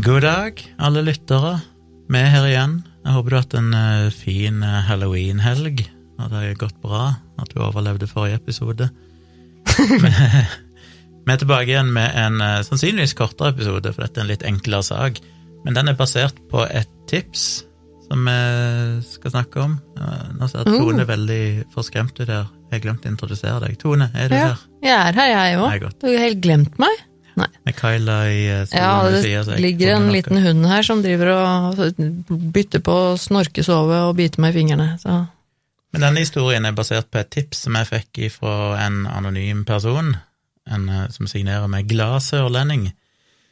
God dag, alle lyttere. Vi er her igjen. Jeg håper du har hatt en eh, fin eh, halloween-helg, og det har gått bra at du overlevde forrige episode. Vi er tilbake igjen med en eh, sannsynligvis kortere episode, for dette er en litt enklere sak. Men den er basert på et tips som vi skal snakke om. Nå ser Oh. Tone veldig forskremt ut her. Jeg glemte å introdusere deg. Tone, er du Ja, her? jeg er her, jeg òg. Du har helt glemt meg. Nei. Med Kyla i eh, Ja, det siden ligger en liten hund her som driver og bytter på å snorke, sove og bite meg i fingrene. Så Men denne historien er basert på et tips som jeg fikk fra en anonym person, en eh, som signerer med 'Glad sørlending'.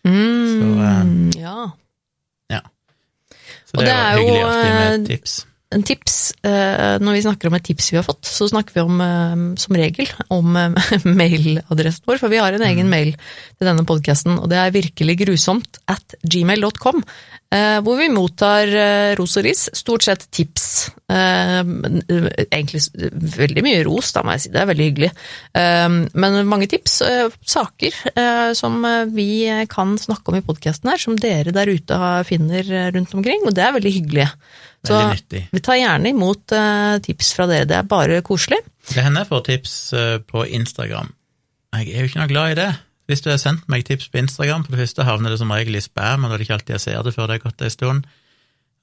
mm, Så, eh, ja. Så Og det, det er jo hyggelig alltid med eh, et tips. En tips, eh, når vi snakker om et tips vi har fått, så snakker vi om, eh, som regel om eh, mailadressen vår, for vi har en egen Mm. mail til denne podkasten, og det er virkelig grusomt at gmail.com, hvor vi mottar ros og ris, stort sett tips. Egentlig veldig mye ros, da må jeg si, det er veldig hyggelig. Men mange tips, saker som vi kan snakke om i podkasten her, som dere der ute finner rundt omkring, og det er veldig hyggelig. Så vi tar gjerne imot uh, tips fra dere, det er bare koselig. Det hender jeg får tips uh, på Instagram. Jeg er jo ikke noe glad i det. Hvis du har sendt meg tips på Instagram, for det første havner det som regel i spam, og da er det ikke alltid jeg ser det før det har gått en stund.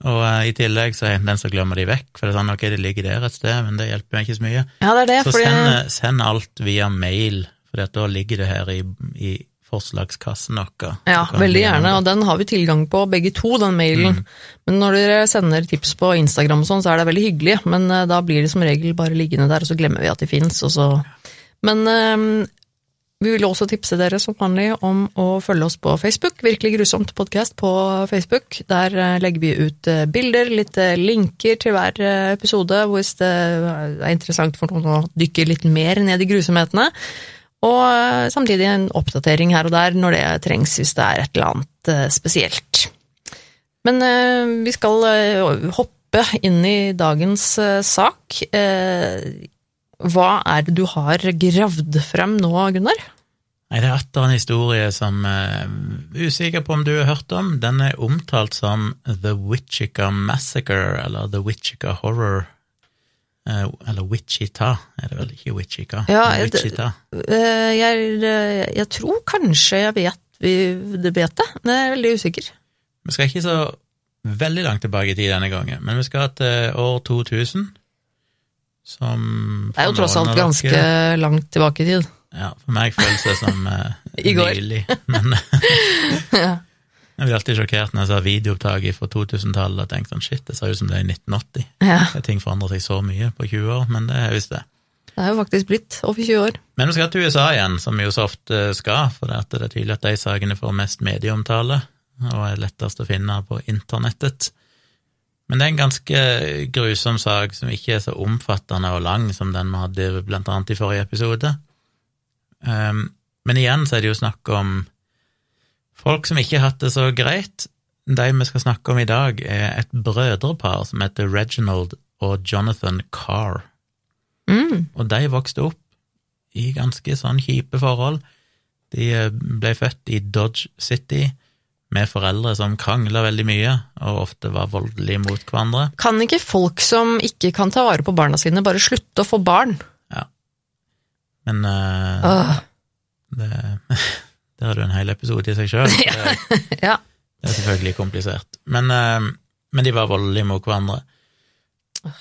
Og uh, i tillegg så er jeg den som glemmer de vekk, for det er sånn, ok, det ligger der et sted, men det hjelper meg ikke så mye. Ja, det er det, Så fordi send, send alt via mail, for da ligger det her i, i forslagskassen vår. Ja, veldig gjerne, og den har vi tilgang på, begge to, den mailen. Mm. Men når dere sender tips på Instagram og sånn, så er det veldig hyggelig, men eh, da blir det som regel bare liggende der, og så glemmer vi at de fins, og så Men um, vi vil også tipse dere som vanlig om å følge oss på Facebook, Virkelig grusomt podkast på Facebook. Der eh, legger vi ut eh, bilder, litt linker til hver episode, hvis det er interessant for noen å dykke litt mer ned i grusomhetene. Og eh, samtidig en oppdatering her og der når det trengs, hvis det er et eller annet eh, spesielt. Men eh, vi skal hoppe inn i dagens sak. Hva er det du har gravd frem nå, Gunnar? Nei, det er atter en historie som jeg er usikker på om du har hørt om. Den er omtalt som The Witchica Massacre, eller The Witchica Horror. Eh, Eller Wichita, er det vel ikke Wichita? Ja, Wichita. Eh, Jeg, eh, jeg tror kanskje jeg vet vi det vet det, men jeg er veldig usikker. Vi skal ikke så veldig langt tilbake i tid denne gangen, men vi skal til år 2000, som Det er jo tross alt ganske dere- langt tilbake i tid. Ja, for meg føles det som går. nylig, men Ja. Jeg blir alltid sjokkert når jeg ser videoopptak fra 2000-tallet og tenker sånn shit, det ser ut som det er i 1980. Ja, Ting forandrer seg så mye på 20 år, men det er visst det. det er jo faktisk blitt over 20 år. Men vi skal til USA igjen, som vi jo så ofte skal, for det, det er tydelig at de sakene får mest medieomtale, og er lettest å finne på internettet. Men det er en ganske grusom sak som ikke er så omfattende og lang som den vi hadde blant annet i forrige episode. Um, men igjen så er det jo snakk om folk som ikke har hatt det så greit. De vi skal snakke om i dag, er et brødrepar som heter Reginald og Jonathan Carr. Mm. Og de vokste opp i ganske sånn kjipe forhold. De eh, ble født i Dodge City med foreldre som krangla veldig mye, og ofte var voldelige mot hverandre. Kan ikke folk som ikke kan ta vare på barna sine, bare slutte å få barn? Ja, Men uh, det, der er det jo en hel episode i seg sjøl. Det, ja. det er selvfølgelig komplisert. Men, eh, men de var voldelige mot hverandre.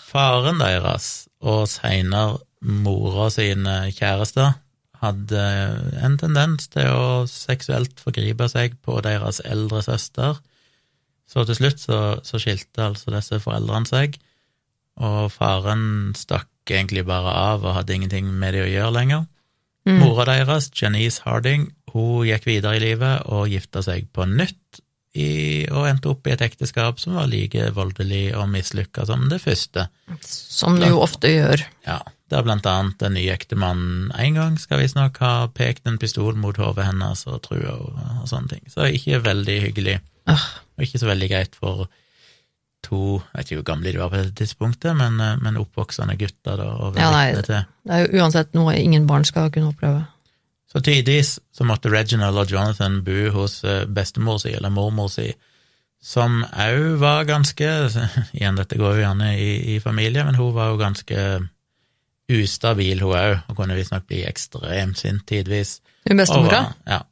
Faren deres, og seinere mora sine kjærester, hadde en tendens til å seksuelt forgripe seg på deres eldre søster. Så til slutt så, så skilte altså disse foreldrene seg, og faren stakk egentlig bare av og hadde ingenting med det å gjøre lenger. Mm. Mora deres, Janice Harding, hun gikk videre i livet og gifta seg på nytt, i, og endte opp i et ekteskap som var like voldelig og mislykka som det første. Som du jo ofte gjør. Ja, der blant annet den nye ektemannen en gang skal visstnok ha pekt en pistol mot hodet hennes og trua henne og sånne ting. Så ikke veldig hyggelig, Øh, og ikke så veldig greit for to Jeg vet ikke hvor gamle de var på dette tidspunktet, men, eh, men oppvoksende gutter da, å være Ja, nei. til. Det er jo uansett noe ingen barn skal kunne oppleve. Så tidvis så måtte Reginald og Jonathan bo hos eh, bestemor si, eller mormor si, som òg var ganske Igjen, dette går jo gjerne i, i familie, men hun var jo ganske ustabil, hun òg, og kunne visstnok bli ekstremt sint tidvis. Hun bestemora? Ja.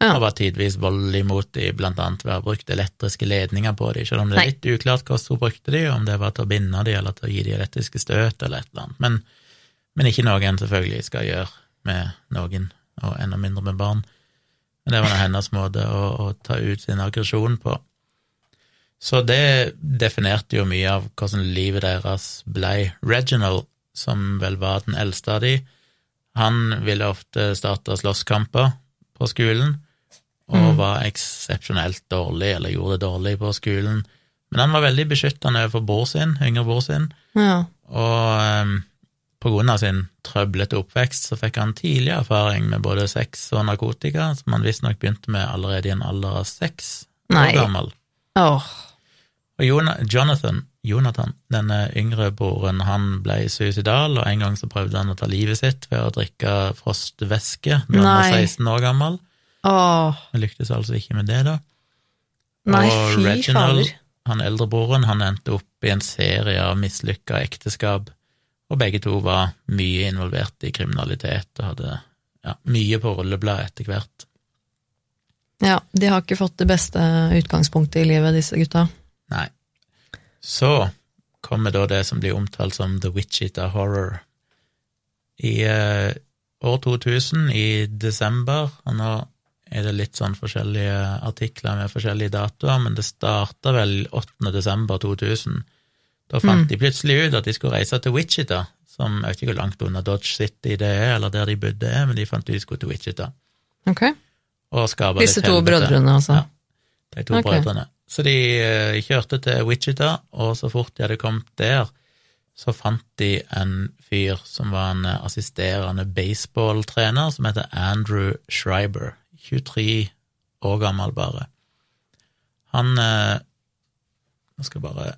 Ja. Og var tidvis voldelig mot dem, blant annet ved å ha brukt elektriske ledninger på dem, selv om det er litt uklart hvordan hun brukte dem, om det var til å binde dem eller til å gi dem elektriske støt eller et eller annet. Men, men ikke noe en selvfølgelig skal gjøre med noen, og enda mindre med barn. Men det var nå hennes måte å, å ta ut sin aggresjon på. Så det definerte jo mye av hvordan livet deres blei. Reginald, som vel var den eldste av de, han ville ofte starte slåsskamper på skolen, og var eksepsjonelt dårlig, eller gjorde det dårlig på skolen. Men han var veldig beskyttende overfor bror sin, yngre bror sin, Ja. og ehm, på grunn av sin trøblete oppvekst så fikk han tidlig erfaring med både sex og narkotika, som han visstnok begynte med allerede i en alder av seks år gammel. Åh. Og Jonathan, Jonathan, denne yngre broren, han ble suicidal, og en gang så prøvde han å ta livet sitt ved å drikke frostvæske da han var 16 år gammel. Åh. Men lyktes altså ikke med det, da. Nei, og Reginald, han eldrebroren, han endte opp i en serie av mislykka ekteskap, og begge to var mye involvert i kriminalitet og hadde ja, mye på rullebladet etter hvert. Ja, de har ikke fått det beste utgangspunktet i livet, disse gutta. Nei. Så kommer da det som blir omtalt som The Wichita Horror. I eh, år 2000, i desember, og nå er det litt sånn forskjellige artikler med forskjellige datoer, men det starta vel 8. desember 2000. Da fant de plutselig ut at de skulle reise til Wichita, som jeg vet ikke hvor langt unna Dodge City det er, eller der de bodde er, men de fant ut de skulle til Wichita. Ok. Og skape Disse to brødrene, altså. Ja. De to okay. brødrene. Så de eh, kjørte til Wichita, og så fort de hadde kommet der, så fant de en fyr som var en eh, assisterende baseballtrener, som heter Andrew Schreiber. 23 år gammel, bare. Han eh, Nå skal jeg bare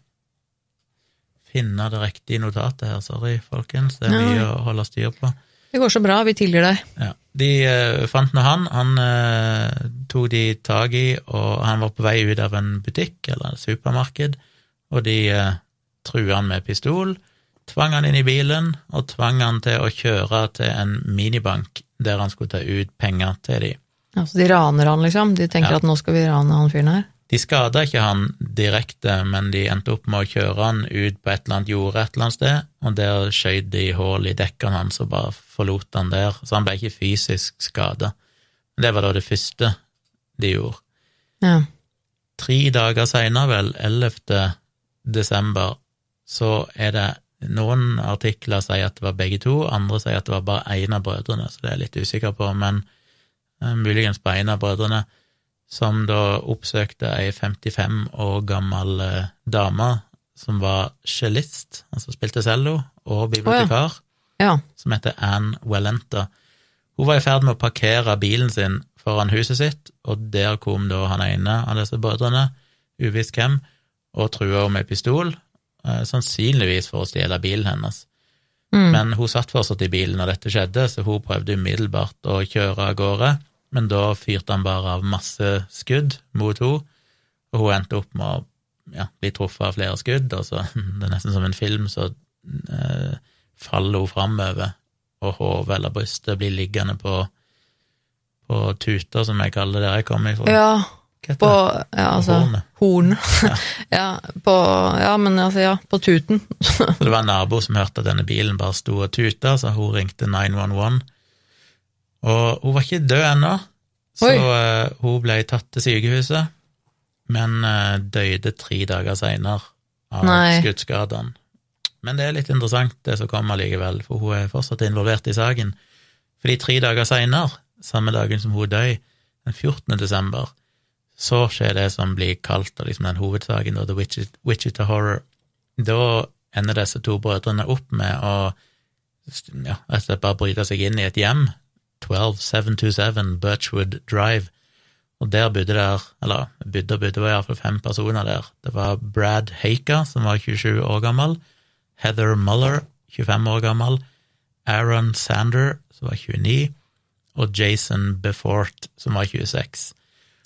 finne det riktige notatet her, sorry, folkens. Det er Ja. mye å holde styr på. Det går så bra, vi tilgir deg. Ja, De uh, fant nå han, han uh, tok de tak i, og han var på vei ut av en butikk eller et supermarked, og de uh, trua han med pistol, tvang han inn i bilen og tvang han til å kjøre til en minibank der han skulle ta ut penger til de. Altså, de raner han, liksom. De tenker Ja. at nå skal vi rane han fyren her. De skada ikke han direkte, men de endte opp med å kjøre han ut på et eller annet jorde et eller annet sted, og der skjøt de hull i dekkene hans og bare forlot han der, så han ble ikke fysisk skada. Det var da det første de gjorde. Ja. Tre dager seinere, vel, 11. desember, så er det noen artikler sier at det var begge to, andre sier at det var bare én av brødrene, så det er jeg litt usikker på, men eh, muligens bare én av brødrene, som da oppsøkte ei 55 år gammel eh, dame som var cellist, altså spilte cello, og bibliotekar Ja. som heter Anne Wellenta. Hun var i ferd med å parkere bilen sin foran huset sitt, og der kom da han ene av disse brødrene, uvisst hvem, og trua henne med pistol, eh, sannsynligvis for å stjele bilen hennes. Mm. Men hun satt fortsatt i bilen når dette skjedde, så hun prøvde umiddelbart å kjøre av gårde, men da fyrte han bare av masse skudd mot henne, og hun endte opp med å ja, bli truffet av flere skudd, og så det er nesten som en film, så eh, faller hun framover, og hodet eller brystet blir liggende på, på tuta, som jeg kaller det der jeg kommer ifra. ja. På ja, altså, Hornet. Ja. ja, på Ja, men altså, ja, på tuten. Så det var en nabo som hørte at denne bilen bare sto og tuta, så hun ringte 911. Og hun var ikke død ennå, så eh, hun ble tatt til sykehuset, men eh, døde tre dager seinere av skuddskadene. Men det er litt interessant, det som kommer likevel, for hun er fortsatt involvert i saken. Fordi tre dager seinere, samme dagen som hun døde, den 14. desember, så skjer det som blir kalt liksom den hovedsaken, da, The Wichita, Horror. Da ender disse to brødrene opp med å ja, bare bryte seg inn i et hjem, 12727 Birchwood Drive, og der bodde der, eller bodde og bodde, var iallfall fem personer der. Det var Brad Haker, som var 27 år gammel, Heather Muller, 25 år gammel, Aaron Sander, som var 29, og Jason Befort, som var 26,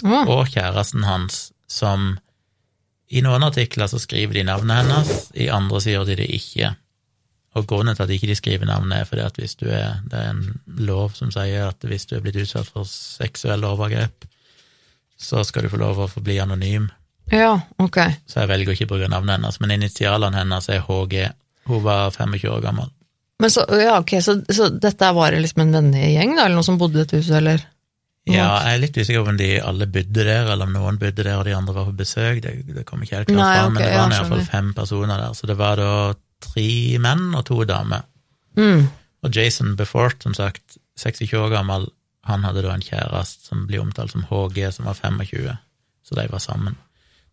Å, og kjæresten hans, som i noen artikler så skriver de navnet hennes, i andre sier de det ikke. Og grunnen til at ikke de skriver navnet, er fordi at hvis du er Det er en lov som sier at hvis du er blitt utsatt for seksuelle overgrep, så skal du få lov å forbli anonym. ja, ok. Så jeg velger å ikke bruke navnet hennes, men initialene hennes er HG. Hun var 25 år gammel. Men så, ja, ok, så, så dette var liksom en vennegjeng, da, eller noen som bodde i et hus, eller? Ja, jeg er litt usikker på om de alle bodde der, eller om noen bodde der og de andre var på besøk. Det, det kom ikke helt klart Nei, fram, ok, men det var i hvert fall fem personer der. Så det var da tre menn og to damer. Mm. Og Jason Befort, som sagt, 26 år gammel, han hadde da en kjæreste som blir omtalt som HG, som var 25, så de var sammen.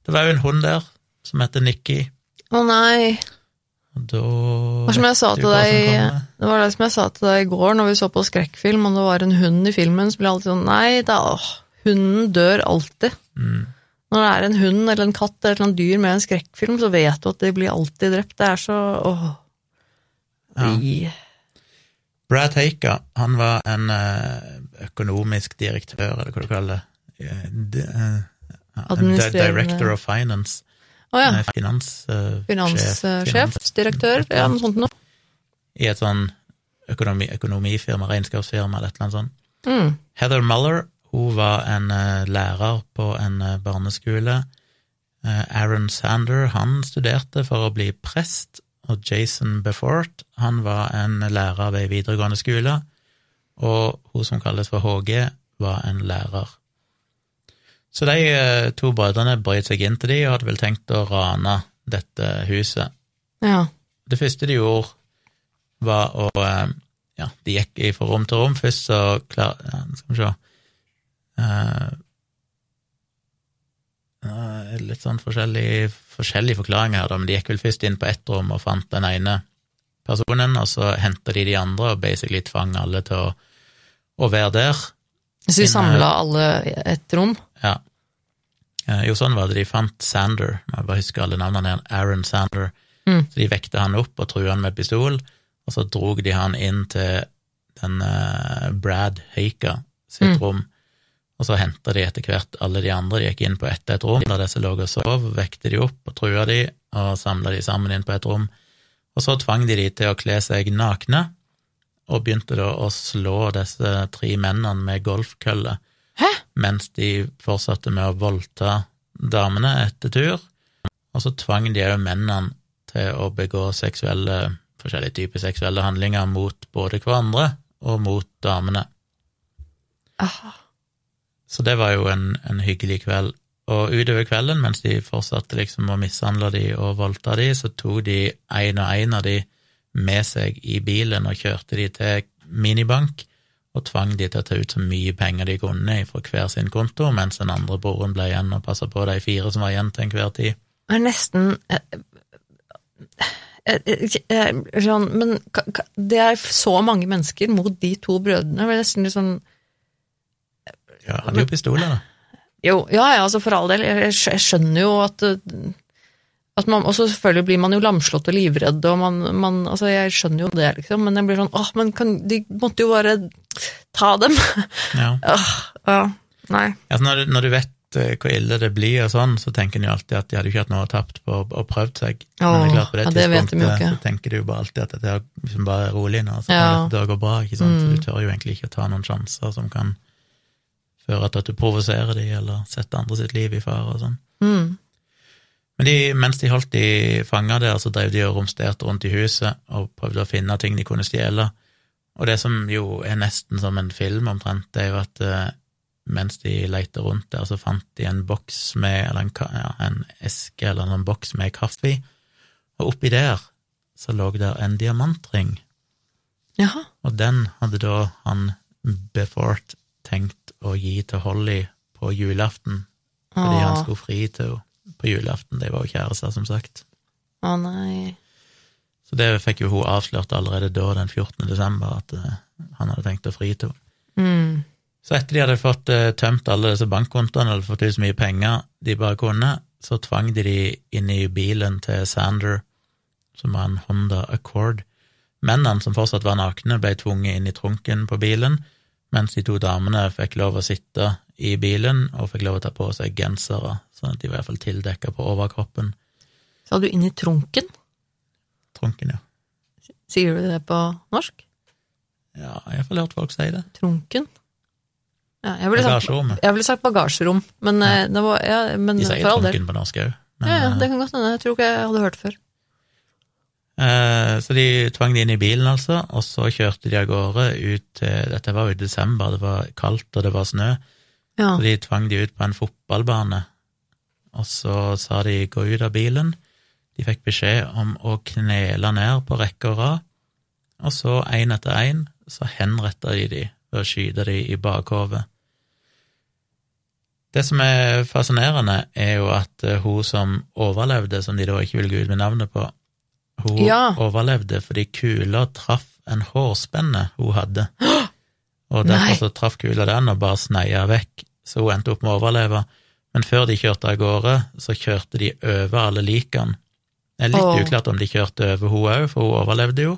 Det var jo en hund der som heter Nikki, Å nei, og da det var som jeg sa til deg. Det var det som jeg sa til deg i går når vi så på skrekkfilm, og det var en hund i filmen, så ble jeg alltid sånn Nei, da, åh, hunden dør alltid. Mm. Når det er en hund eller en katt eller et dyr med en skrekkfilm, så vet du at de blir alltid drept. Det er så åh. Ja. Brad Haker, han var en eh, økonomisk direktør, eller hva du kaller det. Eh, eh, Director of Finance. Å ja. Finanssjef. Finanssjef, finans- direktør, ja, noe sånt noe. I et sånn økonomi, økonomifirma, regnskapsfirma eller et eller annet sånt. Mm. Heather Muller hun var en eh, lærer på en eh, barneskole. Eh, Aaron Sander han studerte for å bli prest, og Jason Befort han var en lærer ved videregående skole, og hun som kalles for HG, var en lærer. Så de to brødrene brøt seg inn til de og hadde vel tenkt å rane dette huset. Ja. Det første de gjorde, var å Ja, de gikk fra rom til rom. Først så klar... Ja, skal vi se Eh, eh, Litt sånn forskjellige, forskjellige forklaringer da, men de gikk vel først inn på ett rom og fant den ene personen, og så henta de de andre og basically tvang alle til å, å være der. Så de Inne- samla alle ett rom? Ja. Eh, Jo, sånn var det. De fant Sander, jeg bare husker alle navnene igjen, Aaron Sander. Mm. Så de vekte han opp og trua han med pistol, og så drog de han inn til den eh, Brad Haker sitt Mm. rom. Og så henta de etter hvert alle de andre, de gikk inn på ett et rom, der disse lå og sov, vekte de opp og trua de, og samla de sammen inn på et rom. Og så tvang de de til å kle seg nakne, og begynte da å slå disse tre mennene med golfkølle Hæ? mens de fortsatte med å voldta damene etter tur. Og så tvang de òg mennene til å begå seksuelle, forskjellige typer seksuelle handlinger mot både hverandre og mot damene. Ah, Så det var jo en, en hyggelig kveld. Og utover kvelden, mens de fortsatte liksom å mishandle de og voldta de, så tok de en og en av de med seg i bilen og kjørte de til minibank og tvang de til å ta ut så mye penger de kunne fra hver sin konto, mens den andre broren ble igjen og passa på de fire som var igjen til enhver tid. Det er nesten eh, eh, eh, sånn, Men det er så mange mennesker mot de to brødrene. Det er nesten litt sånn Ja, hadde jo pistoler, da. Jo, ja, ja, altså for all del. Jeg, jeg skj- jeg skjønner jo at, uh, at man, Og så selvfølgelig blir man jo lamslått og livredd, og man, man Altså, jeg skjønner jo det, liksom, men jeg blir sånn åh, men kan, de måtte jo bare ta dem. Ja. Åh, ja, nei. Altså når, du, når du vet eh, hvor ille det blir og sånn, så tenker en jo alltid at de hadde jo ikke hatt noe tapt på å prøvd seg. Men det er klart på det Åh, ja, det de tidspunktet ikke. så tenker du jo bare alltid at dette er liksom bare er rolig nå, så Ja. kan dette gå bra, ikke sant? Så Mm. du tør jo egentlig ikke å ta noen sjanser som kan føre til at du provoserer de, eller setter andre sitt liv i fare og sånn. Mm. Men de, mens de holdt de fanga der, så drev de og romsterte rundt i huset og prøvde å finne ting de kunne stjele. Og det som jo er nesten som en film omtrent, det er jo at eh, mens de leita rundt der, så fant de en boks med, eller en, ja, en eske eller en sånn boks med kaffe og oppi der så lå der en diamantring, Jaha. og den hadde da han Befort tenkt å gi til Holly på julaften, fordi han skulle fri til henne på julaften. De var jo kjærester, som sagt. å nei. Så det fikk jo hun avslørt allerede da, den 14. desember, at eh, han hadde tenkt å fri til henne. Mm. Så etter de hadde fått eh, tømt alle disse bankkontoene, eller fått ut så mye penger de bare kunne, så tvang de de inn i bilen til Sander, som var en Honda Accord. Mennene som fortsatt var nakne, ble tvunget inn i trunken på bilen, mens de to damene fikk lov å sitte i bilen og fikk lov å ta på seg gensere, sånn at de var iallfall tildekka på overkroppen. Sa du inn i trunken? Trunken, ja. Sier du det på norsk? Ja, jeg har iallfall hørt folk si det. Trunken? Ja, jeg ville sagt, jeg ville sagt bagasjerom, men, ja. det var, ja, men De sier trunken på norsk òg. Ja, ja, det kan godt hende. Jeg tror ikke jeg hadde hørt før. Eh, Så de tvang de inn i bilen, altså, og så kjørte de av gårde ut til Dette var jo i desember, det var kaldt og det var snø, Ja. så de tvang de ut på en fotballbane. Og så sa de gå ut av bilen. De fikk beskjed om å knele ned på rekke og rad, og så én etter én så henretta de de ved å skyte de i bakhovet. Det som er fascinerende, er jo at eh, hun som overlevde, som de da ikke vil gå ut med navnet på, hun Ja. overlevde fordi kula traff en hårspenne hun hadde. Og Nei. derfor så traff kula den og bare sneia vekk, så hun endte opp med å overleve. Men før de kjørte av gårde, så kjørte de over alle likene. Det er litt oh. uklart om de kjørte over hun òg, for hun overlevde jo.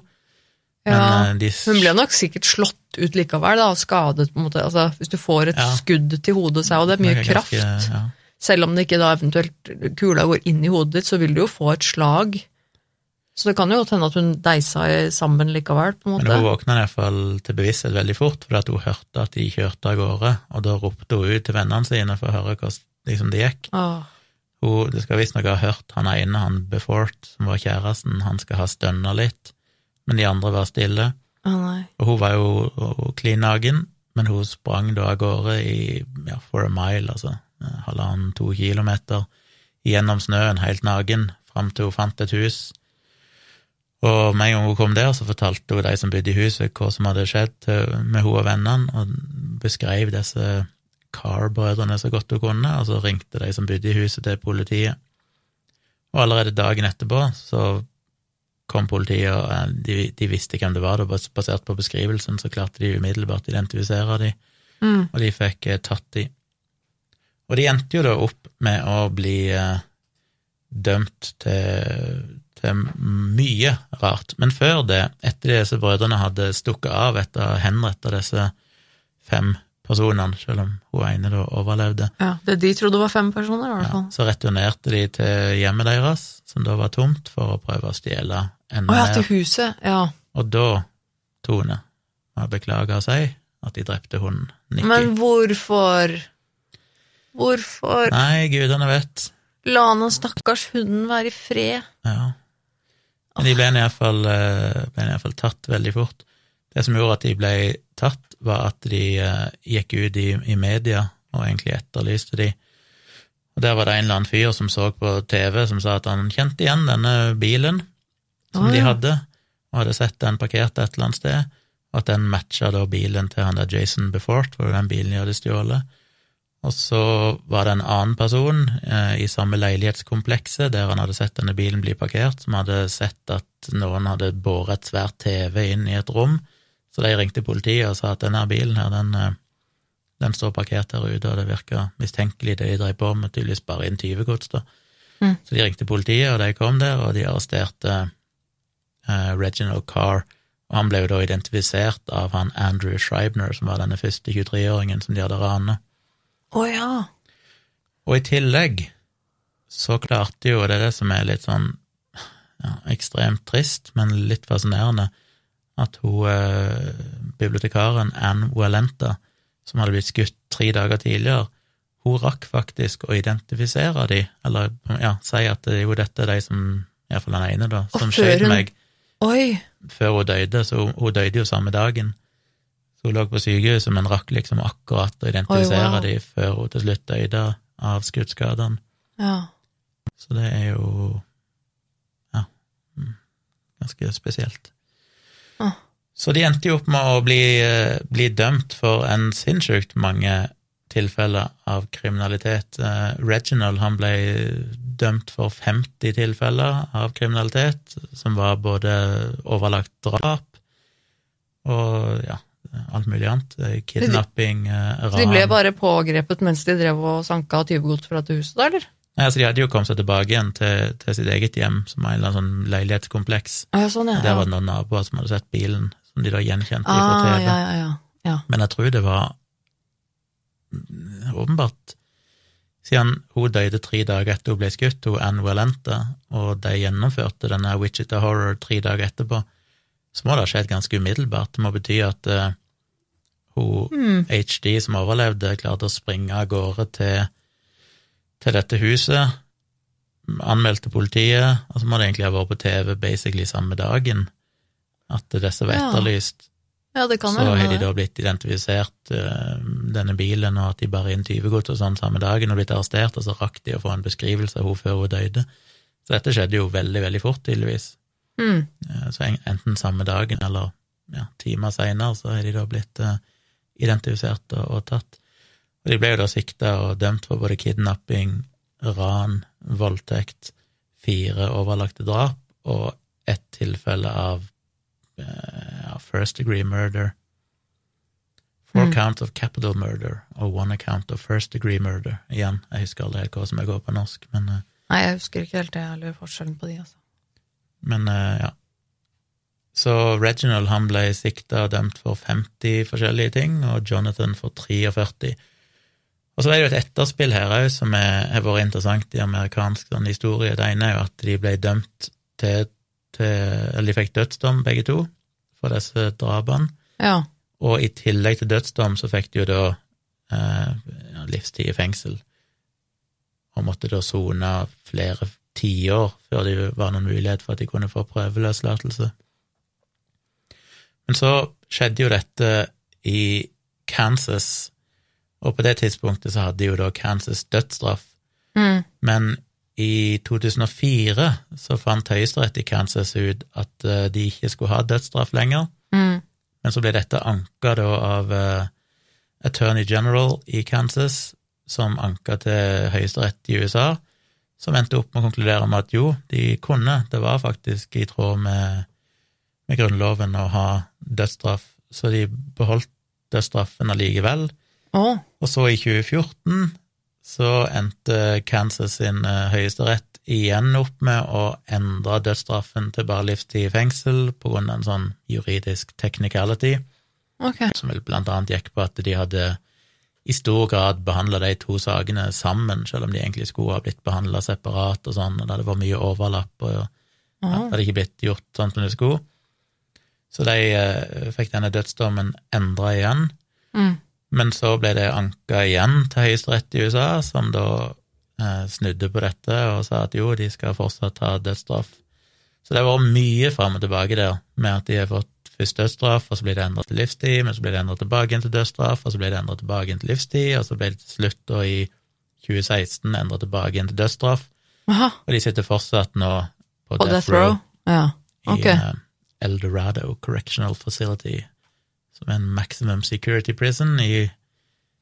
Ja. Men eh, de Hun ble nok sikkert slått ut likevel, da, og skadet på en måte. Altså, hvis du får et Ja. skudd til hodet, så er det mye det kraft. ganske- ja. Selv om det ikke da eventuelt kula går inn i hodet ditt, så vil du jo få et slag. Så det kan jo godt hende at hun deisa sammen likevel, på en måte. Men hun våkna iallfall til bevissthet veldig fort, fordi at hun hørte at de kjørte av gårde, og da ropte hun ut til vennene sine for å høre hvordan liksom, det gikk. Åh. Hun, det skal visstnok ha hørt han ene, han Befort, som var kjæresten, han skal ha stønna litt, men de andre var stille. Nei. Og hun var jo klin naken, men hun sprang da av gårde i ja, for a mile, altså eh, halvannen, to kilometer, gjennom snøen, helt naken, fram til hun fant et hus. Og med en gang hun kom der, så fortalte hun de som bodde i huset, hva som hadde skjedd med hun og vennene, og beskrev disse Carr-brødrene så godt hun kunne, og så ringte de som bodde i huset, til politiet. Og allerede dagen etterpå så kom politiet, og eh, de, de visste hvem det var, og basert på beskrivelsen, så klarte de umiddelbart å identifisere dem, Mm. og de fikk eh, tatt dem. Og de endte jo da opp med å bli eh, dømt til, til mye rart. Men før det, etter disse brødrene hadde stukket av etter å ha henrettet disse fem personene, selv om hun ene da overlevde, Ja, det de trodde var fem personer, i hvert ja, fall. så returnerte de til hjemmet deres, som da var tomt, for å prøve å stjele enda Å ja, til huset. Ja. Og da, Tone, må jeg beklage å si at de drepte hunden Nikki. Men hvorfor? Hvorfor? Nei, gudene vet. La nå stakkars hunden være i fred. Ja. Men de ble iallfall fall tatt veldig fort. Det som gjorde at de ble tatt, var at de eh, gikk ut i, i media og egentlig etterlyste de. Og der var det en eller annen fyr som så på TV som sa at han kjente igjen denne bilen som Å, de hadde, og hadde sett den parkert et eller annet sted, og at den matcha da bilen til han der Jason Befort, var jo den bilen de hadde stjålet. Og så var det en annen person eh, i samme leilighetskomplekset der han hadde sett denne bilen bli parkert, som hadde sett at noen hadde båret et svært TV inn i et rom, så de ringte politiet og sa at denne bilen her, den, eh, den står parkert her ute, og det virka mistenkelig det de drev på med, tydeligvis bare inn tyvegods, da. Mm. Så de ringte politiet, og de kom der, og de arresterte eh, Reginald Carr, og han ble jo da identifisert av han Andrew Schreibner, som var denne første 23-åringen som de hadde ranet. Å ja. Og i tillegg så klarte jo, det er det som er litt sånn ja, ekstremt trist, men litt fascinerende, at hun eh, bibliotekaren Anne Walenta, som hadde blitt skutt tre dager tidligere, hun rakk faktisk å identifisere de, eller ja, si at jo, dette er de som, iallfall den ene, da, som skjøt meg Oi. før hun døde, så hun, hun døde jo samme dagen. Hun lå på sykehuset, men rakk liksom akkurat å identifisere Oi, wow. de før hun til slutt døde av skuddskadene. Ja. Så det er jo ja, mm, ganske spesielt. Ah. Så de endte jo opp med å bli, eh, bli dømt for en sinnssykt mange tilfeller av kriminalitet. Eh, Reginald han ble dømt for 50 tilfeller av kriminalitet, som var både overlagt drap og ja, alt mulig annet. Eh, Kidnapping, eh, ran Så de ble bare pågrepet mens de drev og sanka tyvegods fra dette huset, da, eller? Nei, altså De hadde jo kommet seg tilbake igjen til, til sitt eget hjem, som var en eller annen sånn leilighetskompleks. Å ja, sånn, ja. ja. Der var det noen naboer som hadde sett bilen, som de da gjenkjente fra Ah, TV. ja, ja, ja. Ja. Men jeg tror det var åpenbart Siden hun døde tre dager etter hun ble skutt, hun Anne Valente, og de gjennomførte denne Wichita Horror tre dager etterpå, så må det ha skjedd ganske umiddelbart. Det må bety at eh, hun Mm. HD som overlevde, klarte å springe av gårde til, til dette huset, anmeldte politiet, og så må det egentlig ha vært på TV basically samme dagen at disse var Ja. etterlyst. Ja, det kan Så har de da blitt identifisert, eh, denne bilen, og at de bare inn tyvegods og sånn samme dagen, og blitt arrestert, og så rakk de å få en beskrivelse av henne før hun døde. Så dette skjedde jo veldig, veldig fort, tydeligvis. Mm. Eh, Så enten samme dagen eller ja, timer seinere så har de da blitt eh, identifisert og, og tatt. Og de ble jo da sikta og dømt for både kidnapping, ran, voldtekt, fire overlagte drap og ett tilfelle av uh, first degree murder. Four Mm. counts of capital murder og one account of first degree murder. Igjen, jeg husker aldri helt hva som jeg går på norsk, men uh, Nei, jeg husker ikke helt det, eller forskjellen på de, altså. Men uh, ja. Så Reginald han ble sikta og dømt for 50 forskjellige ting, og Jonathan for 43. Og så er det jo et etterspill her òg som har vært interessant i amerikansk sånn, historie. Det ene er jo at de ble dømt til, til Eller de fikk dødsdom, begge to, for disse drapene. Ja. Og i tillegg til dødsdom så fikk de jo da eh, livstid i fengsel, og måtte da sone flere tiår før det var noen mulighet for at de kunne få prøveløslatelse. Men så skjedde jo dette i Kansas, og på det tidspunktet så hadde jo da Kansas dødsstraff, Mm. men i 2004 så fant Høyesterett i Kansas ut at eh, de ikke skulle ha dødsstraff lenger, Mm. men så ble dette anka da av uh, Attorney General i Kansas, som anka til høyesterett i USA, som endte opp med å konkludere med at jo, de kunne, det var faktisk i tråd med, med grunnloven å ha dødsstraff, så de beholdt dødsstraffen allikevel. Oh. Og så i 2014 så endte Kansas sin eh, høyesterett igjen opp med å endre dødsstraffen til bare livstid i fengsel på grunn av en sånn juridisk technicality, okay. som vel blant annet gikk på at de hadde i stor grad behandla de to sakene sammen, selv om de egentlig skulle ha blitt behandla separat og sånn, og det hadde vært mye overlapp, og ja, det hadde ikke blitt gjort sånn som det skulle. Så de eh, fikk denne dødsdommen endra igjen. Mm. Men så ble det anka igjen til Høyesterett i USA, som da eh, snudde på dette og sa at jo, de skal fortsatt ha dødsstraff. Så det har vært mye fram og tilbake der, med at de har fått først dødsstraff, og så blir det endret til livstid, men så blir det endret tilbake igjen til dødsstraff, og så blir det endret tilbake igjen til livstid, og så ble det til slutt da i 2016 endret tilbake igjen til dødsstraff, Aha, og de sitter fortsatt nå på, på Death Row? Ja, i ok. eh, El Dorado Correctional Facility, som er en maximum security prison i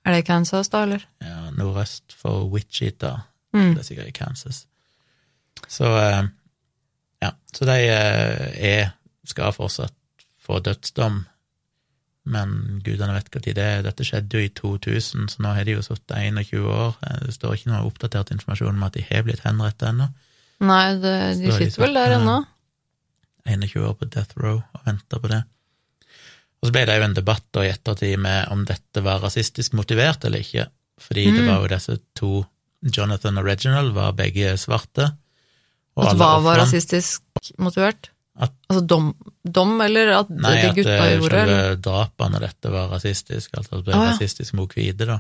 Er det Kansas, da, eller? ja, nordøst for Wichita. Mm. Det er sikkert i Kansas. Så eh, ja, så de eh, er, skal fortsatt få dødsdom, men gudene vet når det er. Dette skjedde jo i 2000, så nå har de jo sittet 21 år. Eh, Det står ikke noe oppdatert informasjon om at de har blitt henrettet ennå. Nei, det, de sitter vel der ennå. 21 år på death row og venta på det. Og så ble det jo en debatt da i ettertid med om dette var rasistisk motivert eller ikke, fordi det Mm. var jo disse to, Jonathan og Reginald, var begge svarte. Og At hva var rasistisk motivert? At- altså dom, dom, eller at Nei, de at gutta Nei, gjorde, selve eller? drapene og dette var rasistisk, altså at det ble ah, ja. rasistisk mot hvite, da.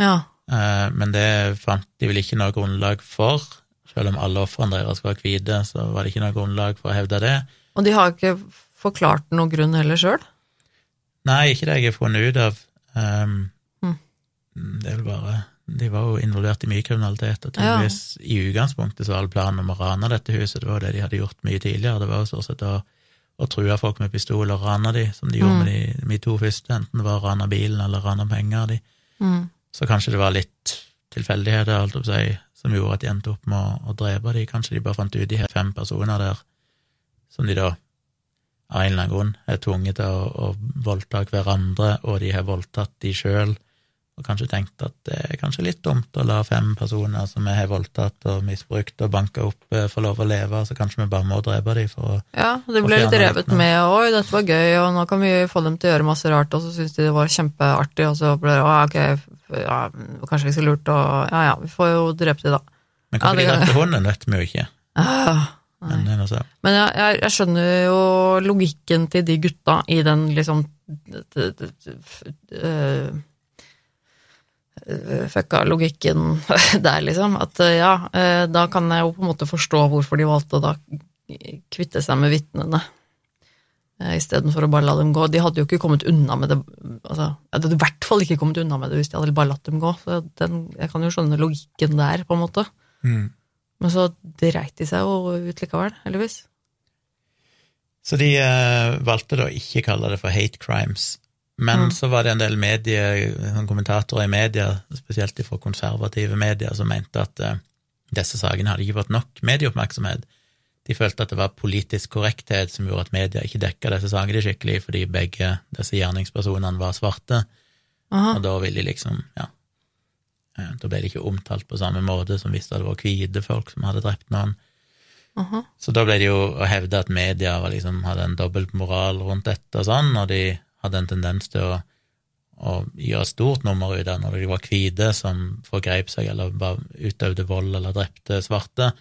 Ja. Eh, Men det fant de vel ikke noe grunnlag for, selv om alle ofrene deres var hvite, så var det ikke noe grunnlag for å hevde det. Og de har ikke forklart noen grunn heller sjøl? Nei, ikke det jeg har funnet ut av. Um, Mm. Det er vel bare De var jo involvert i mye kriminalitet, og tydeligvis i utgangspunktet så var all planen om å rane dette huset, det var jo det de hadde gjort mye tidligere. Det var jo stort sett å, å true folk med pistol og rane de, som de gjorde Mm. med de, de to første, enten det var å rane bilen eller rane penger av de. Mm. Så kanskje det var litt tilfeldigheter, alt å si, som gjorde at de endte opp med å, å drepe de. Kanskje de bare fant ut de har fem personer der, som de da av en eller annen grunn er tvunget til å, å voldta hverandre, og de har voldtatt de sjøl, og kanskje tenkt at det er kanskje litt dumt å la fem personer som vi har voldtatt og misbrukt og banka opp, eh, få lov å leve, så kanskje vi bare må drepe dem for å Ja, det ble litt revet med 'oi, dette var gøy', og nå kan vi få dem til å gjøre masse rart, og så syntes de det var kjempeartig, og så ble det 'å, ok, ja, kanskje ikke så lurt', å ja ja, vi får jo drepe de, da. Men Ja, hvorfor det de drepte hunden, vet vi jo ikke. Ah, Men. Men jeg, jeg, jeg skjønner jo logikken til de gutta i den liksom øh, øh, Fucka logikken der, liksom. At øh, ja, da kan jeg jo på en måte forstå hvorfor de valgte å da kvitte seg med vitnene. Eh, Istedenfor å bare la dem gå. De hadde jo ikke kommet unna med det altså, Jeg hadde i hvert fall ikke kommet unna med det hvis de hadde bare latt dem gå. Så den, jeg kan jo skjønne logikken der, på en måte. Mm. Men så dreit de seg jo ut likevel, heldigvis. Så de uh, valgte da ikke kalle det for hate crimes. Men Mm. så var det en del medie, kommentatorer i media, spesielt fra konservative medier, som mente at uh, disse sakene hadde ikke fått nok medieoppmerksomhet. De følte at det var politisk korrekthet som gjorde at media ikke dekka disse sakene skikkelig, fordi begge disse gjerningspersonene var svarte, Aha. og da ville de liksom, ja eh, Da ble de ikke omtalt på samme måte som hvis det hadde vært hvite folk som hadde drept noen. Aha. Så da ble det jo å hevde at media var liksom, hadde en dobbeltmoral rundt dette og sånn, og de hadde en tendens til å, å gjøre stort nummer ut av når de var hvite som forgrep seg eller bare utøvde vold eller drepte svarte,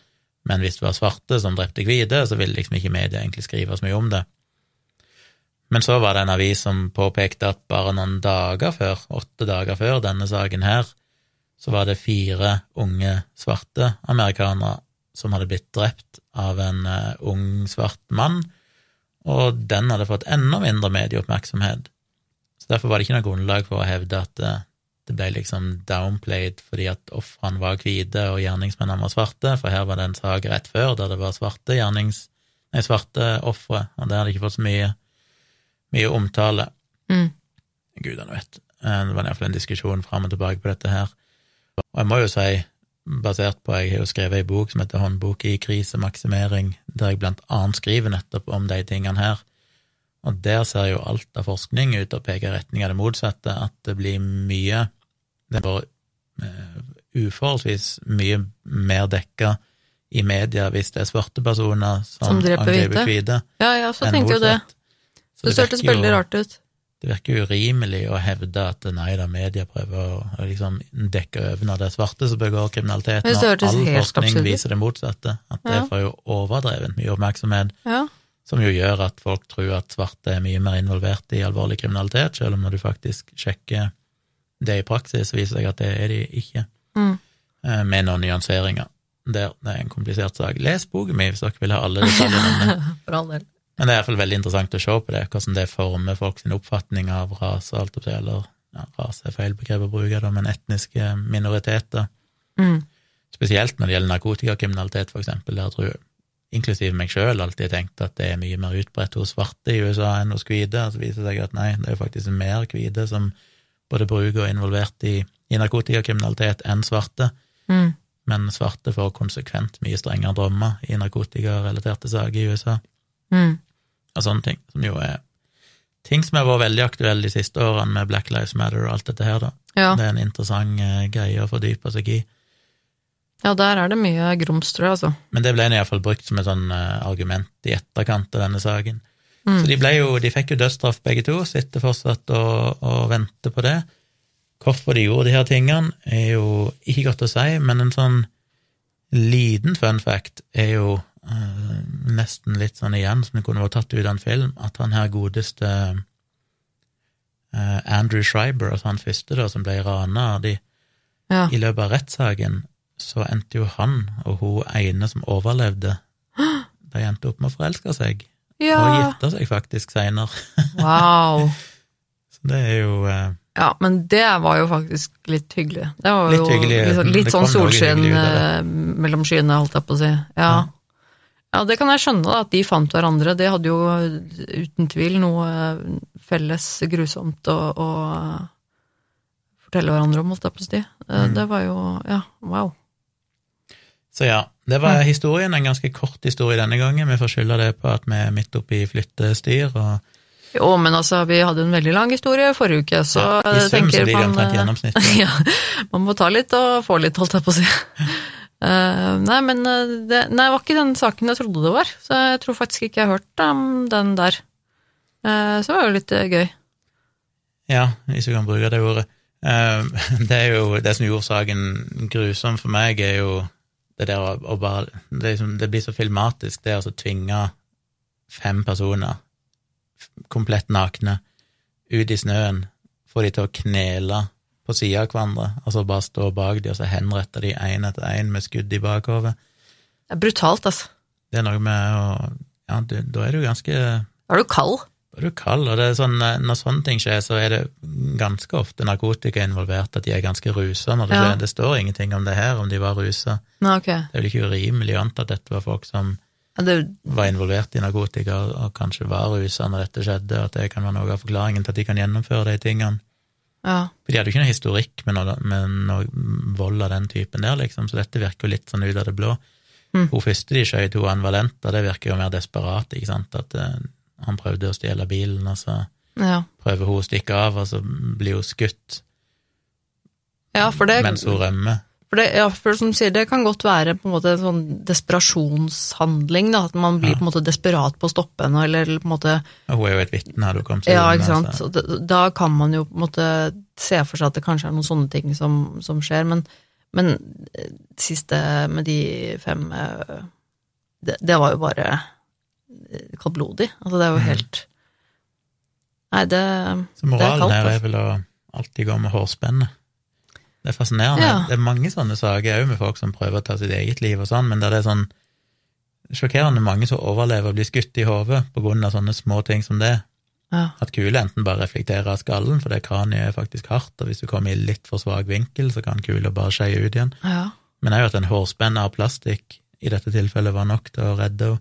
men hvis det var svarte som drepte hvite, så ville liksom ikke media egentlig skrive så mye om det. Men så var det en avis som påpekte at bare noen dager før, åtte dager før denne saken her, så var det fire unge svarte amerikanere som hadde blitt drept av en eh, ung, svart mann, og den hadde fått enda mindre medieoppmerksomhet. Så derfor var det ikke noe grunnlag for å hevde at det, det ble liksom downplayed fordi at ofrene var hvite og gjerningsmennene var svarte, for her var det en sak rett før der det var svarte gjernings... Nei, svarte ofre, og det hadde ikke fått så mye, mye omtale. Mm. Gudene vet. Eh, Det var iallfall en diskusjon fram og tilbake på dette her. Og jeg må jo si, basert på Jeg har jo skrevet ei bok som heter Håndbok i krisemaksimering, der jeg blant annet skriver nettopp om de tingene her. Og der ser jo alt av forskning ut til å peke i retning av det motsatte, at det blir mye Det er bare eh, uforholdsvis mye mer dekka i media hvis det er svarte personer som, Som dreper hvite. hvite, Ja, ja, så tenkte jo det. Så Det hørtes veldig rart ut. det virker urimelig å hevde at nei da, media prøver å, liksom dekke over når det er svarte som begår kriminalitet, Jeg det når all forskning viser det motsatte. At det får jo overdrevet mye oppmerksomhet, Ja. som jo gjør at folk tror at svarte er mye mer involvert i alvorlig kriminalitet, selv om når du faktisk sjekker det i praksis, viser seg at det er de ikke, Mm. Eh, med noen nyanseringer. Der, det er en komplisert sak. Les boken min hvis dere vil ha alle detaljene. Men det er iallfall veldig interessant å se på det, hvordan det former folk sin oppfatning av rase, alt opp til, eller ja, rase er feil begrep å bruke, da, men etniske minoriteter. Mm. Spesielt når det gjelder narkotikakriminalitet, for eksempel, der tror jeg, inklusiv meg sjøl, alltid tenkt at det er mye mer utbredt hos svarte i USA enn hos hvite, så viser det seg at nei, det er faktisk mer hvite som både bruker og er involvert i, i narkotikakriminalitet enn svarte, Mm. men svarte får konsekvent mye strengere dommer i narkotikarelaterte saker i USA. Mm. og sånne ting, som jo er ting som har vært veldig aktuelle de siste årene med Black Lives Matter og alt dette her, da. Ja. Det er en interessant uh, greie å fordype seg i. ja, der er det mye grums, tror jeg, altså. Men det ble iallfall brukt som et sånn uh, argument i etterkant av denne saken. Mm. Så de, ble jo, de fikk jo dødsstraff begge to, sitter fortsatt og, og venter på det. Hvorfor de gjorde de her tingene, er jo ikke godt å si, men en sånn liten fun fact er jo øh, nesten litt sånn igjen, som det kunne vært tatt ut av en film, at han her godeste øh, Andrew Schreiber, altså han første da, som ble rana de Ja. i løpet av rettssaken, så endte jo han og hun ene som overlevde, de endte opp med å forelske seg, og gifta seg faktisk seinere. Wow. Så det er jo eh, Ja, men det var jo faktisk litt hyggelig. Det var Litt jo hyggelig, litt, sånn- litt sånn solskinn eh, mellom skyene, holdt jeg på å si. Ja. ja, det kan jeg skjønne, da, at de fant hverandre. Det hadde jo uten tvil noe felles grusomt å, å fortelle hverandre om, holdt jeg på å si. Eh, Mm. Det var jo Ja, wow. Så ja, det var historien. En ganske kort historie denne gangen. Vi får skylde det på at vi er midt oppe i flyttestyr og Jo, men altså, vi hadde en veldig lang historie forrige uke, så Ja, I sum så ligger man, omtrent eh, gjennomsnittet. ja, man må ta litt og få litt, holdt jeg på å si. Uh, nei, men eh, det, nei, var ikke den saken jeg trodde det var, så jeg tror faktisk ikke jeg har hørt om den der. Uh, så det var jo litt eh, gøy. Ja, hvis vi kan bruke det ordet. Uh, Det jo det som gjorde saken grusom for meg, er jo det der å, å bare det, liksom, det blir så filmatisk, det å tvinge fem personer, komplett nakne, ut i snøen, få de til å knele på sida av hverandre, og så bare stå bak de, og så henrette de én etter én med skudd i bakhodet. Det er brutalt, altså. Det er noe med å Ja, du, da er du ganske Da er du kald. Er du kaller det sånn, eh, når sånne ting skjer, så er det ganske ofte narkotika involvert, at de er ganske rusa. Når det, Ja. det står ingenting om det her, om de var rusa. Okay. Det er vel ikke urimelig å anta at dette var folk som Ja, det, var involvert i narkotika og, og kanskje var rusa når dette skjedde, at det kan være noe av forklaringen til at de kan gjennomføre de tingene. ja. For de hadde jo ikke noe historikk med noe, med noe vold av den typen der, liksom, så dette virker jo litt sånn ut av det blå. Mm. Hun første de skjøt, hun Ann Valenta, det virker jo mer desperat, ikke sant, at eh, han prøvde å stjele bilen, og så ja. prøver hun å stikke av, og så blir hun skutt Ja, det, mens hun rømmer. for det, ja, for som du sier, det kan godt være på en måte en sånn desperasjonshandling, da, at man blir Ja. på en måte desperat på å stoppe henne, eller på en måte hun er jo et vitne, du kommet til Ja, unna, ikke sant. så- da- Da kan man jo på en måte se for seg at det kanskje er noen sånne ting som, som skjer, men, men eh, siste med de fem eh, det, det var jo bare kaldblodig. Altså, det er jo Mhm. helt Nei, det Så moralen kaldt, her er altså. vel å alltid gå med hårspenne. Det er fascinerende. Ja. Det er mange sånne saker òg med folk som prøver å ta sitt eget liv og sånn, men der det er sånn sjokkerende mange som overlever å bli skutt i hodet på grunn av sånne små ting som det. Ja. At kula enten bare reflekterer av skallen, for det kraniet er faktisk hardt, og hvis du kommer i litt for svak vinkel, så kan kula bare skeie ut igjen. ja. Men òg at en hårspenne av plastikk i dette tilfellet var nok til å redde henne.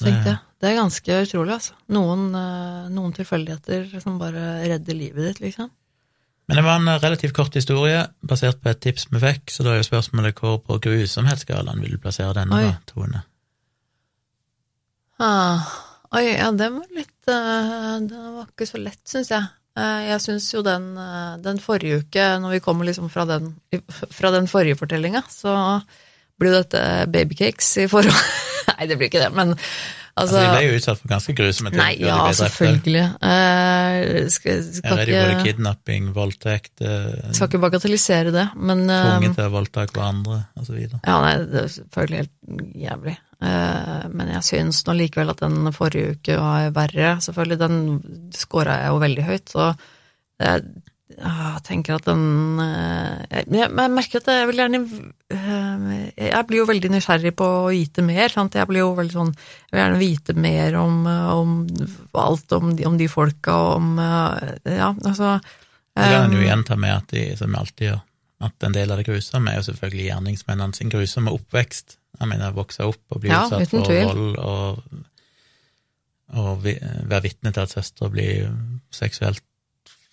Jeg tenkte, det er ganske utrolig, altså. Noen, eh, noen tilfeldigheter som bare redder livet ditt, liksom. Men det var en relativt kort historie, basert på et tips vi fikk, så da er jo spørsmålet hvor på grusomhetsskalaen vil du plassere denne, Oi. da, Tone? Ah, oi, ja, den var litt eh, Den var ikke så lett, syns jeg. Eh, jeg syns jo den, den forrige uke, når vi kommer liksom fra den, fra den forrige fortellinga, så blir dette babycakes i forhold Nei, det blir ikke det, men altså, Altså, De ble jo utsatt for ganske grusomme ting. Nei, ja, selvfølgelig. Uh, skal, Her skal, er det jo både kidnapping, voldtekt, uh, skal ikke bagatellisere det, men tvunget til å voldta hverandre, osv. Ja, nei, det er selvfølgelig helt jævlig. Uh, Men jeg syns nå likevel at den forrige uke var verre. Selvfølgelig, den scora jeg jo veldig høyt, så jeg, jeg tenker at den eh, jeg, jeg, jeg merker at jeg vil gjerne eh, Jeg blir jo veldig nysgjerrig på å vite mer. Sant? Jeg blir jo veldig sånn Jeg vil gjerne vite mer om, eh, om alt om de, om de folka, og om Ja, altså Jeg kan jo eh, igjen ta med at de, som vi alltid gjør, at en del av det grusomme er jo selvfølgelig gjerningsmennene sin grusomme oppvekst. Jeg mener, vokse opp og bli Ja, utsatt for vold og, og være vitne til at søstre blir seksuelt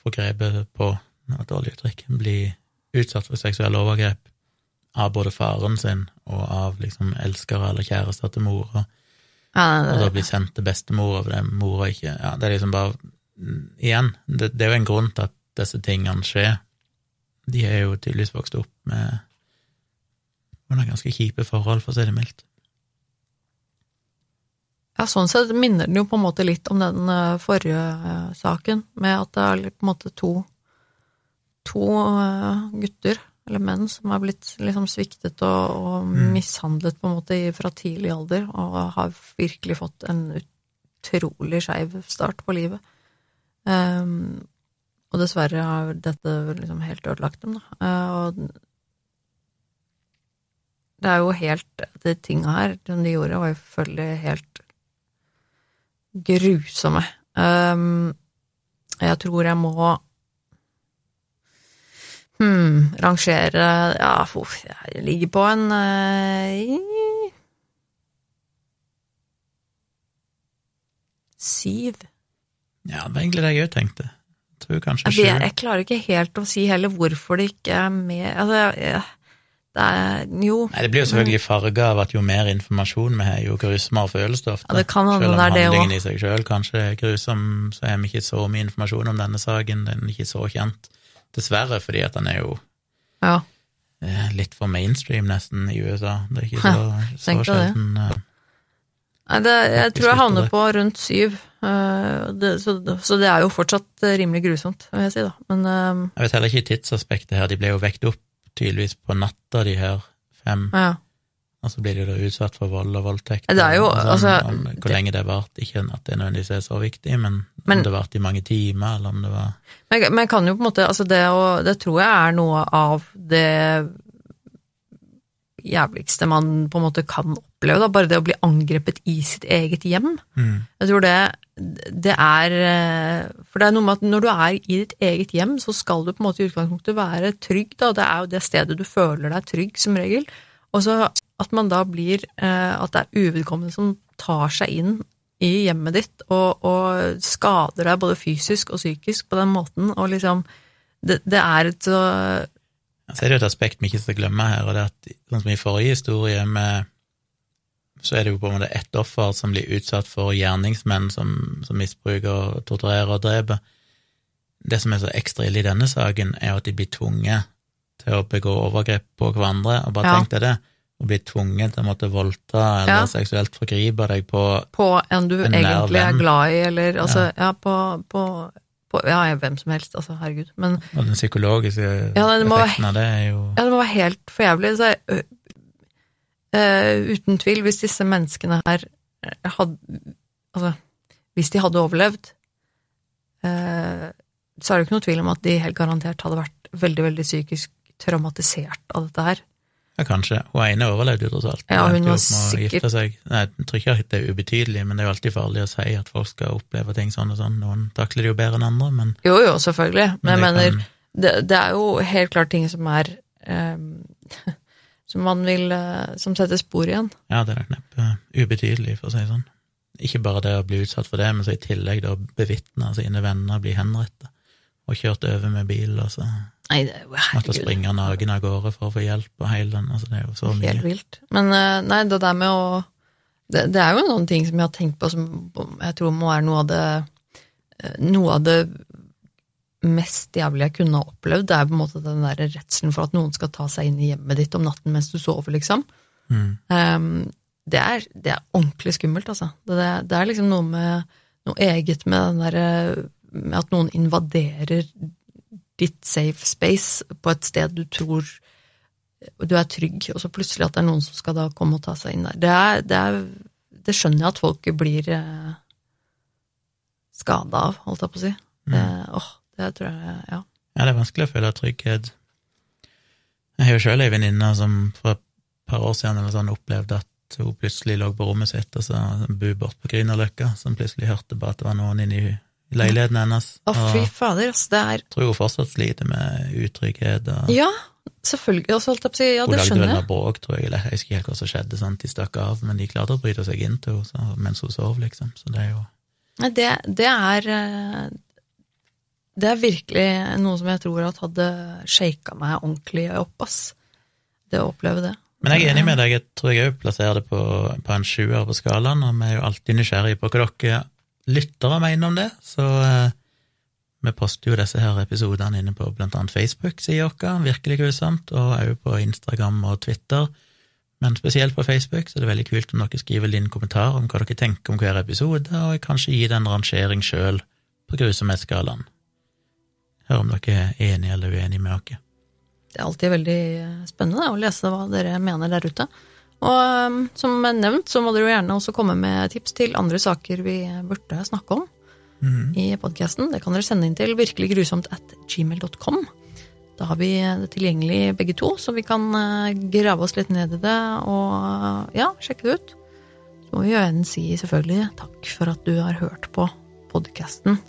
forgrepet på det dårlig uttrykk, blir utsatt for seksuelle overgrep av både faren sin og av liksom elskere eller kjærester til mora, ja, og da blir sendt til bestemora fordi mora ikke Ja, det er liksom bare Igjen, det, det er jo en grunn til at disse tingene skjer. De er jo tydeligvis vokst opp med noen ganske kjipe forhold, for å si det mildt. Ja, sånn sett minner den jo på en måte litt om den eh, forrige eh, saken, med at det er på en måte to, to eh, gutter, eller menn, som er blitt liksom sviktet og, og Mm. mishandlet på en måte fra tidlig alder, og har virkelig fått en utrolig skeiv start på livet. Um, og dessverre har dette liksom helt ødelagt dem, da. Og det er jo helt De tinga her som de gjorde, var jo selvfølgelig helt grusomme. Um, jeg tror jeg må hmm, rangere Ja, uff, jeg ligger på en uh, Syv. Ja, det var egentlig det jeg òg tenkte. Jeg tror kanskje Jeg, sju. jeg klarer ikke helt å si heller hvorfor det ikke er med altså, jeg, jeg, Det er jo Nei, Det blir jo selvfølgelig farga av at jo mer informasjon vi har, jo grusommere føles det ofte. Ja, det kan hende Selv om det er det handlingen også. i seg sjøl kanskje er grusom, så har vi ikke så mye informasjon om denne saken. Den er ikke så kjent. Dessverre, fordi at den er jo Ja. eh, litt for mainstream, nesten, i USA. Det er ikke så, så det. sjelden eh, Nei, det, jeg tror jeg havner på rundt syv, uh, det, så, så det er jo fortsatt rimelig grusomt, vil jeg si, da. Men uh, Jeg vet heller ikke tidsaspektet her. De ble jo vekt opp tydeligvis på natta, de her fem. ja. Og så blir de da utsatt for vold og voldtekt. Det er jo, sånn, altså, om hvor det- lenge det varte. Ikke at det nødvendigvis er så viktig, men, Men- om det varte i mange timer, eller om det var Men, men kan jo på en måte altså det, og, det tror jeg er noe av det jævligste man på en måte kan oppleve, da. Bare det å bli angrepet i sitt eget hjem. mm. Jeg tror det, det er eh, For det er noe med at når du er i ditt eget hjem, så skal du på en måte i utgangspunktet være trygg, da. Det er jo det stedet du føler deg trygg, som regel. Og så at man da blir eh, At det er uvedkommende som tar seg inn i hjemmet ditt og, og skader deg både fysisk og psykisk på den måten, og liksom Det, det er et så Så er det jo et aspekt vi ikke skal glemme her, og det er at sånn som i forrige historie med så er det jo på en måte ett offer som blir utsatt for gjerningsmenn som, som misbruker, torturerer og dreper. Det som er så ekstra ille i denne saken, er at de blir tvunget til å begå overgrep på hverandre. Og bare Ja. tenk deg det, å bli tvunget til å måtte voldta eller Ja. seksuelt forgripe deg på på en du En egentlig er glad i, eller altså Ja. Ja, på, på, på Ja, hvem som helst, altså, herregud. Men Og den psykologiske Ja, det må av det er jo Ja, det må være helt for jævlig. Så, ø, ø, uten tvil, hvis disse menneskene her hadde Altså, hvis de hadde overlevd, uh, så er det jo ikke noe tvil om at de helt garantert hadde vært veldig, veldig psykisk traumatisert av dette her. Ja, kanskje. Hun ene overlevde jo tross alt. Ja, Hun var sikkert- Nei, jeg tror ikke det er ubetydelig, men det er jo alltid farlig å si at folk skal oppleve ting sånn og sånn. Noen takler det jo bedre enn andre, men, Jo, jo, selvfølgelig, men jeg det mener kan- det, det er jo helt klart ting som er ehm, Som man vil eh, Som setter spor igjen. Ja, det er nok neppe ubetydelig, for å si det sånn. Ikke bare det å bli utsatt for det, men så i tillegg da bevitne sine venner bli henrettet og kjørt over med bil, og så Nei, det måtte springe naken av gårde for å få hjelp og hele den. Altså, det er jo så mye. Helt vilt. Men eh, nei, det der med å det, det er jo noen ting som jeg har tenkt på som jeg tror må være noe av det eh, Noe av det mest jævlig jeg kunne ha opplevd, det er på en måte den der redselen for at noen skal ta seg inn i hjemmet ditt om natten mens du sover, liksom. Mm. Um, det, er, det er ordentlig skummelt, altså. Det, det, det er liksom noe med noe eget med den derre med at noen invaderer ditt safe space på et sted du tror du er trygg, og så plutselig at det er noen som skal da komme og ta seg inn der. Det, er, det, er, det skjønner jeg at folk blir eh, skada av, holdt jeg på å si. Det, åh, det tror jeg, ja. Ja, det er vanskelig å føle trygghet. Jeg har jo sjøl ei venninne som for et par år siden eller sånn opplevde at hun plutselig lå på rommet sitt, og så bu bort på Grünerløkka, som plutselig hørte bare at det var noen inne i i leiligheten hennes. Å, fy og fader, ass, det er tror hun fortsatt sliter med utrygghet. Og Ja, selvfølgelig, også holdt jeg på å si, ja, hun det lagde vel skjønner jeg. noe bråk, tror jeg, eller jeg husker ikke helt hva som skjedde, sånn, de stakk av, men de klarte å bryte seg inn til henne mens hun sov, liksom. Så det er jo det, det er eh, Det er virkelig noe som jeg tror at hadde shaka meg ordentlig opp, ass. Det å oppleve det. Men jeg er enig med deg, jeg tror jeg òg plasserer det på, på en sjuer på skalaen, og vi er jo alltid nysgjerrige på hva dere lyttere mener om det, så eh, vi poster jo disse her episodene inne på blant annet Facebook-sida vår, virkelig grusomt, og òg på Instagram og Twitter. Men spesielt på Facebook så er det veldig kult om dere skriver din kommentar om hva dere tenker om hver episode, og kanskje gi det en rangering sjøl på grusomhetsskalaen. Hør om dere er enige eller uenige med oss. Det er alltid veldig eh, spennende å lese hva dere mener der ute. Og um, som nevnt, så må dere jo gjerne også komme med tips til andre saker vi burde snakke om i podkasten. Det kan dere sende inn til virkeliggrusomt at gmail.com. Da har vi det tilgjengelig begge to, så vi kan eh, grave oss litt ned i det og ja, sjekke det ut. Så må vi gjerne si selvfølgelig takk for at du har hørt på podkasten.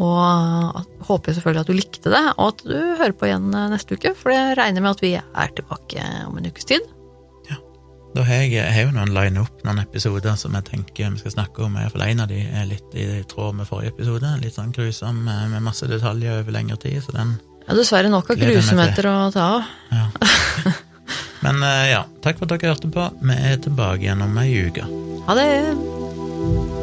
Og håper selvfølgelig at du likte det, og at du hører på igjen eh, neste uke, for det regner med at vi er tilbake om en ukes tid. Ja. Da har jeg, jeg har jo noen line opp, noen episoder som jeg tenker vi skal snakke om. Iallfall en av de er litt i tråd med forrige episode. Litt sånn grusom eh, med masse detaljer over lengre tid, så den Ja, dessverre nok av grusomheter å ta av. Men eh, ja, takk for at dere hørte på. Vi er tilbake igjen om ei uke. Ha det!